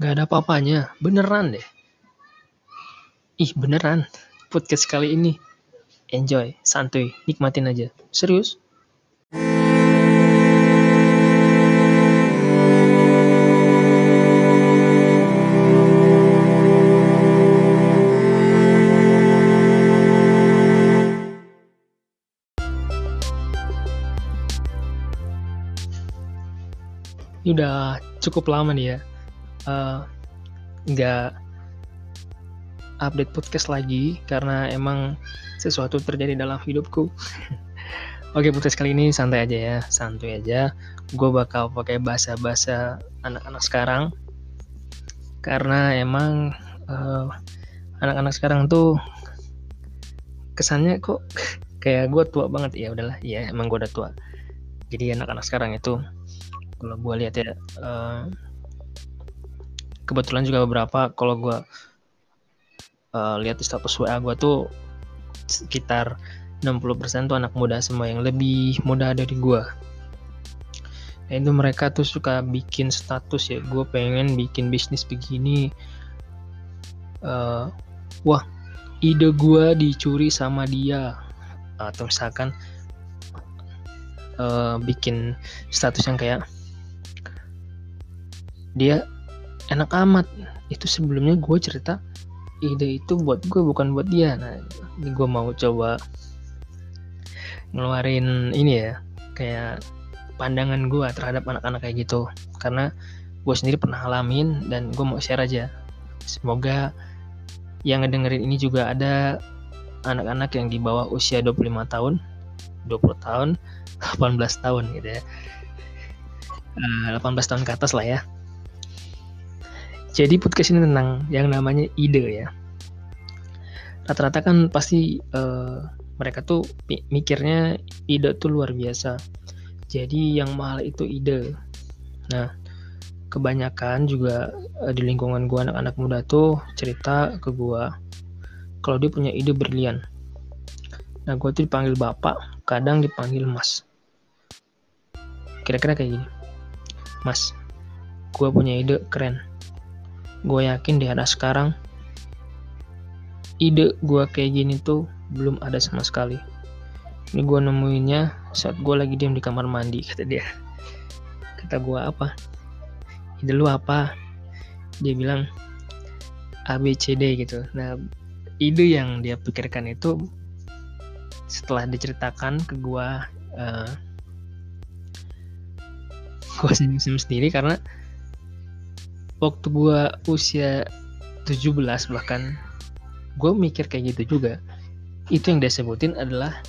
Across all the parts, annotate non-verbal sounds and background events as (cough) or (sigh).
Gak ada apa-apanya, beneran deh. Ih beneran, podcast kali ini. Enjoy, santuy, nikmatin aja. Serius. Ini udah cukup lama nih ya. Uh, nggak update podcast lagi karena emang sesuatu terjadi dalam hidupku. (laughs) Oke, podcast kali ini santai aja ya, santuy aja. Gue bakal pakai bahasa-bahasa anak-anak sekarang karena emang uh, anak-anak sekarang tuh kesannya kok (laughs) kayak gue tua banget ya udahlah ya emang gue udah tua jadi anak-anak sekarang itu kalau gue lihat ya uh, kebetulan juga beberapa kalau gue uh, lihat di status WA gue tuh sekitar 60% tuh anak muda semua yang lebih muda dari gue nah itu mereka tuh suka bikin status ya gue pengen bikin bisnis begini. Uh, wah ide gue dicuri sama dia. Atau misalkan uh, bikin status yang kayak dia enak amat. Itu sebelumnya gue cerita ide itu buat gue bukan buat dia. Nah ini gue mau coba ngeluarin ini ya kayak pandangan gue terhadap anak-anak kayak gitu. Karena gue sendiri pernah alamin dan gue mau share aja. Semoga yang ngedengerin ini juga ada anak-anak yang di bawah usia 25 tahun 20 tahun 18 tahun gitu ya. 18 eh, tahun ke atas lah ya jadi podcast ini tentang yang namanya ide ya. Rata-rata kan pasti uh, mereka tuh mikirnya ide tuh luar biasa. Jadi yang mahal itu ide. Nah, kebanyakan juga uh, di lingkungan gua anak-anak muda tuh cerita ke gua kalau dia punya ide berlian. Nah, gua tuh dipanggil bapak, kadang dipanggil mas. Kira-kira kayak gini. Mas, gua punya ide keren gue yakin di era sekarang ide gue kayak gini tuh belum ada sama sekali. Ini gue nemuinnya saat gue lagi diam di kamar mandi (laughs) kata dia. Kata gue apa? Ide lu apa? Dia bilang A B C D gitu. Nah ide yang dia pikirkan itu setelah diceritakan ke gue uh, gue senyum-senyum sendiri karena waktu gue usia 17 bahkan gue mikir kayak gitu juga. Itu yang dia sebutin adalah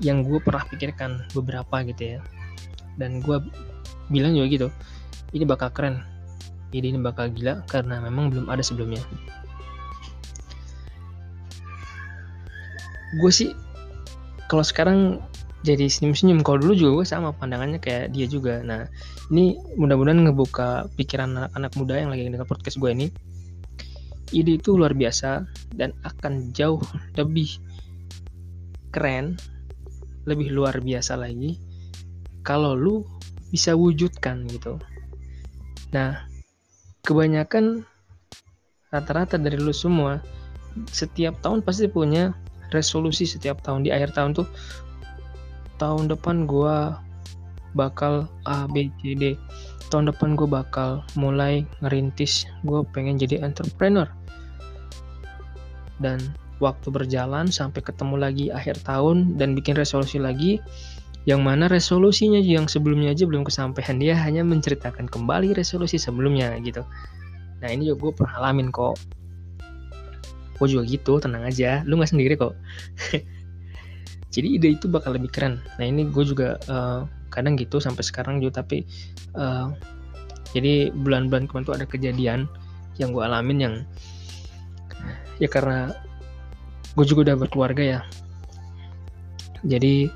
yang gue pernah pikirkan beberapa gitu ya. Dan gue bilang juga gitu ini bakal keren. Ide ini bakal gila karena memang belum ada sebelumnya. Gue sih kalau sekarang jadi senyum-senyum. Kalau dulu juga gue sama pandangannya kayak dia juga. Nah ini mudah-mudahan ngebuka pikiran anak-anak muda yang lagi dengar podcast gue ini. Ide itu luar biasa dan akan jauh lebih keren lebih luar biasa lagi kalau lu bisa wujudkan gitu. Nah kebanyakan rata-rata dari lu semua setiap tahun pasti punya resolusi setiap tahun. Di akhir tahun tuh tahun depan gue bakal A B C D. Tahun depan gue bakal mulai ngerintis. Gue pengen jadi entrepreneur. Dan waktu berjalan sampai ketemu lagi akhir tahun dan bikin resolusi lagi yang mana resolusinya yang sebelumnya aja belum kesampaian. Dia hanya menceritakan kembali resolusi sebelumnya gitu. Nah ini juga gue pernah alamin kok. Gue juga gitu tenang aja. Lu nggak sendiri kok (laughs) jadi ide itu bakal lebih keren. Nah ini gue juga uh, kadang gitu sampai sekarang juga tapi uh, jadi bulan-bulan kemarin tuh ada kejadian yang gue alamin yang ya karena gue juga udah berkeluarga ya. Jadi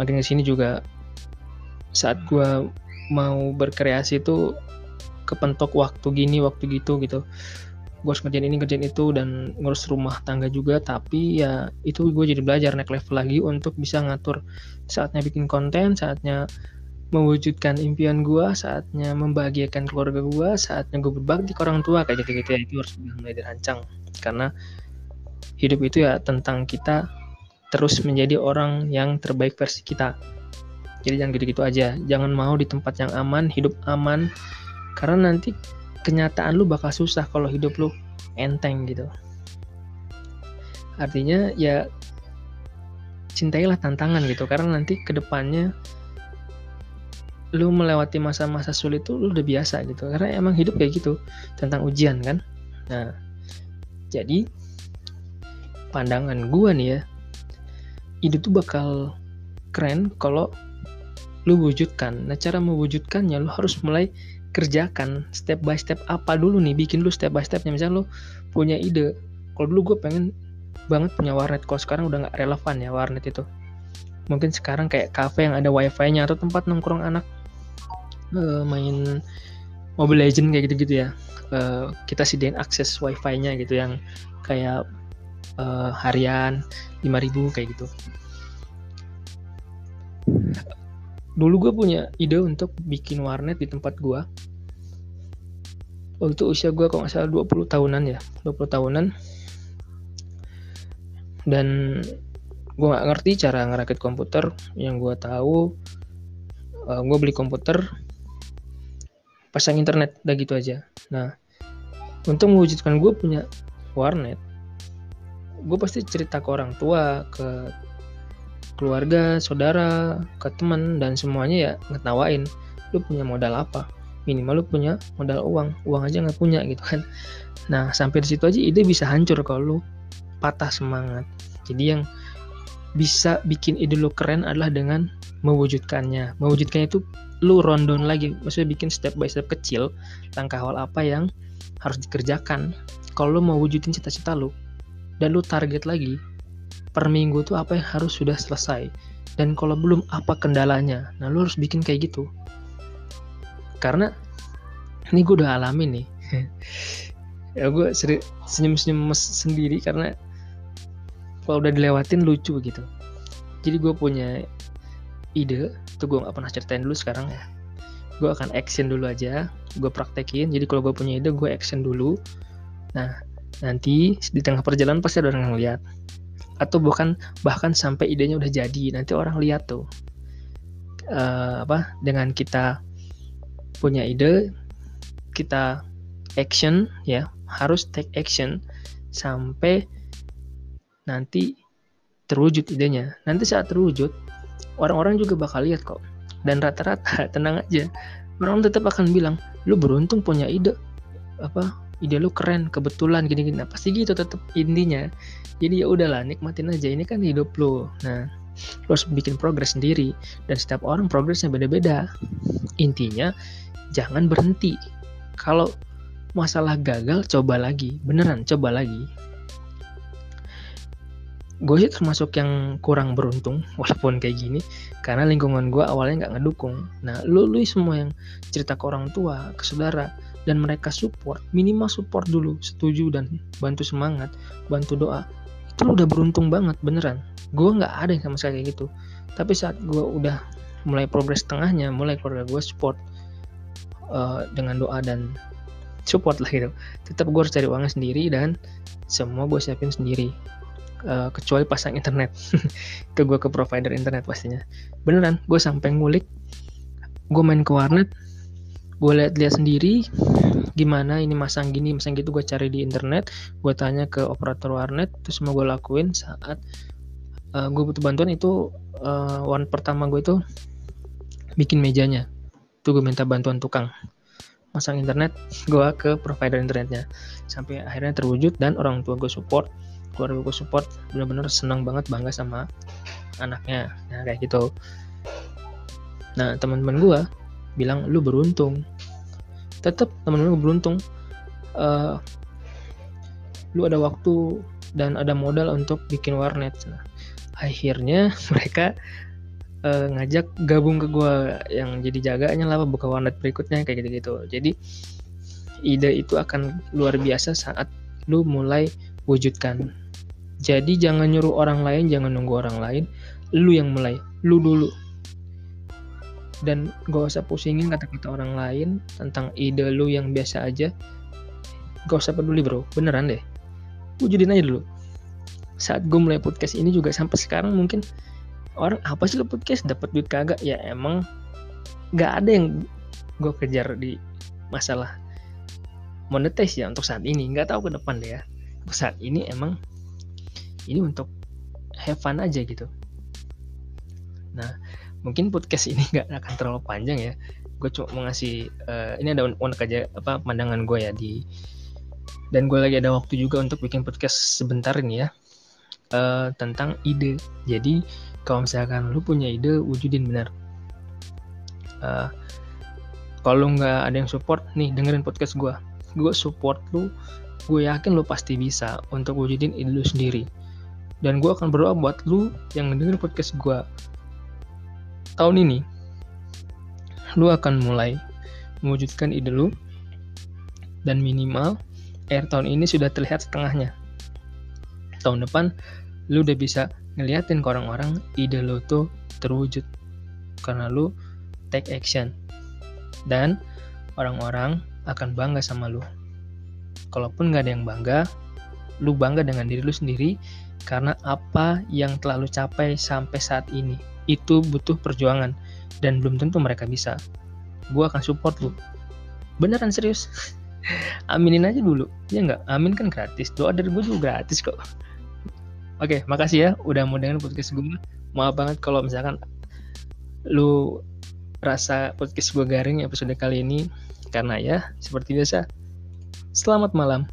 makin ke sini juga saat gue mau berkreasi tuh kepentok waktu gini waktu gitu gitu gue harus ngerjain ini ngerjain itu dan ngurus rumah tangga juga. Tapi ya itu gue jadi belajar naik level lagi untuk bisa ngatur saatnya bikin konten saatnya mewujudkan impian gue saatnya membahagiakan keluarga gue saatnya gue berbakti ke orang tua. Kayak gitu gitu. Ya itu harus mulai dirancang. Karena hidup itu ya tentang kita terus menjadi orang yang terbaik versi kita. Jadi jangan gitu-gitu aja. Jangan mau di tempat yang aman hidup aman. Karena nanti kenyataan lu bakal susah kalau hidup lu enteng gitu. Artinya ya cintailah tantangan gitu. Karena nanti ke depannya lu melewati masa-masa sulit itu lu udah biasa gitu. Karena emang hidup kayak gitu tentang ujian kan. Nah jadi pandangan gua nih ya hidup tuh bakal keren kalau lu wujudkan. Nah cara mewujudkannya lu harus mulai kerjakan step by step apa dulu nih? Bikin lu step by stepnya. Misalnya lu punya ide. Kalau dulu gue pengen banget punya warnet. Kalau sekarang udah nggak relevan ya warnet itu. Mungkin sekarang kayak cafe yang ada wifi-nya atau tempat nongkrong anak uh, main Mobile Legend kayak gitu-gitu ya. Uh, kita sediain akses wifi-nya gitu yang kayak uh, harian 5000 kayak gitu dulu gue punya ide untuk bikin warnet di tempat gue waktu usia gue kalau nggak salah 20 tahunan ya 20 tahunan. Dan gue nggak ngerti cara ngerakit komputer. Yang gue tahu uh, gue beli komputer pasang internet udah gitu aja. Nah untuk mewujudkan gue punya warnet gue pasti cerita ke orang tua ke keluarga saudara ke teman dan semuanya ya ngetawain lu punya modal apa? Minimal lu punya modal uang uang aja nggak punya gitu kan. Nah sampai di situ aja ide bisa hancur kalau lu patah semangat. Jadi yang bisa bikin ide lu keren adalah dengan mewujudkannya. Mewujudkannya itu lu rundown lagi maksudnya bikin step by step kecil langkah awal apa yang harus dikerjakan. Kalau lu mau wujudin cita-cita lu dan lu target lagi per minggu tuh apa yang harus sudah selesai. Dan kalau belum apa kendalanya? Nah lu harus bikin kayak gitu. Karena ini gue udah alami nih. (laughs) Ya gue senyum-senyum sendiri karena kalau udah dilewatin lucu gitu. Jadi gue punya ide itu gue nggak pernah ceritain dulu sekarang ya. Gue akan action dulu aja gue praktekin. Jadi kalau gue punya ide gue action dulu. Nah nanti di tengah perjalanan pasti ada orang yang lihat atau bukan bahkan sampai idenya udah jadi. Nanti orang lihat tuh. Uh, apa dengan kita punya ide kita action ya. Harus take action sampai nanti terwujud idenya. Nanti saat terwujud orang-orang juga bakal lihat kok. Dan rata-rata (laughs) tenang aja. Orang tetap akan bilang lu beruntung punya ide. Apa ide lu keren kebetulan gini-gini. Nah, pasti gitu tetap intinya. Jadi ya udahlah nikmatin aja. Ini kan hidup lu. Nah lu harus bikin progres sendiri. Dan setiap orang progresnya beda-beda. Intinya jangan berhenti. Kalau masalah gagal coba lagi. Beneran coba lagi. Gue sih termasuk yang kurang beruntung (laughs) walaupun kayak gini. Karena lingkungan gue awalnya nggak ngedukung. Nah lu lu semua yang cerita ke orang tua ke saudara dan mereka support minimal support dulu setuju dan bantu semangat bantu doa. Itu udah beruntung banget beneran. Gue nggak ada yang sama sekali kayak gitu. Tapi saat gue udah mulai progres tengahnya mulai keluarga gue support uh, dengan doa dan support lah gitu. Tetap gue harus cari uangnya sendiri dan semua gue siapin sendiri. Uh, kecuali pasang internet. (laughs) Ke gue ke provider internet pastinya. Beneran gue sampai ngulik gue main ke warnet gue lihat-lihat sendiri gimana ini masang gini masang gitu gue cari di internet gue tanya ke operator warnet terus mau gue lakuin saat uh, eh, gue butuh bantuan itu uh, one pertama gue itu bikin mejanya. Tuh gue minta bantuan tukang. Masang internet gue ke provider internetnya. Sampai akhirnya terwujud dan orang tua gue support keluarga gue support bener-bener senang banget bangga sama anaknya. Nah kayak gitu. Nah teman-teman gue bilang lu beruntung. Tetap teman-teman gue beruntung. Uh, lu ada waktu dan ada modal untuk bikin warnet. Nah, akhirnya (laughs) mereka uh, ngajak gabung ke gue yang jadi jaganya lah buka warnet berikutnya kayak gitu-gitu. Jadi ide itu akan luar biasa saat lu mulai wujudkan. Jadi jangan nyuruh orang lain, jangan nunggu orang lain. Lu yang mulai, lu dulu. Dan gak usah pusingin kata-kata orang lain tentang ide lu yang biasa aja. Gak usah peduli bro. Beneran deh. Wujudin aja dulu. Saat gue mulai podcast ini juga sampai sekarang mungkin orang apa sih lo podcast? Dapat duit kagak? Ya emang gak ada yang gue kejar di masalah monetize ya untuk saat ini. Nggak tahu ke depan deh ya. Untuk saat ini emang ini untuk have fun aja gitu. Nah mungkin podcast ini (laughs) nggak akan terlalu panjang ya. Gue cuma mau ngasih uh, ini ada unek aja apa pandangan gue ya di dan gue lagi ada waktu juga untuk bikin podcast sebentar ini ya. Uh, tentang ide. Jadi kalau misalkan lu punya ide wujudin benar. Uh, kalau nggak ada yang support nih dengerin podcast gue gue support lu gue yakin lu pasti bisa untuk wujudin ide lu sendiri. Dan gue akan berdoa buat lu yang dengerin podcast gue tahun ini lu akan mulai mewujudkan ide lu dan minimal air tahun ini sudah terlihat setengahnya. Tahun depan lu udah bisa ngeliatin ke orang-orang ide lu tuh terwujud karena lu take action dan orang-orang akan bangga sama lu. Kalaupun gak ada yang bangga, lu bangga dengan diri lu sendiri karena apa yang telah lu capai sampai saat ini itu butuh perjuangan dan belum tentu mereka bisa. Gue akan support lu. Beneran serius. (laughs) Aminin aja dulu. Ya nggak? Amin kan gratis. Doa dari gue juga gratis kok. Oke, makasih ya udah mau dengerin podcast gue. Maaf banget kalau misalkan lu rasa podcast gue garing episode kali ini karena ya seperti biasa. Selamat malam.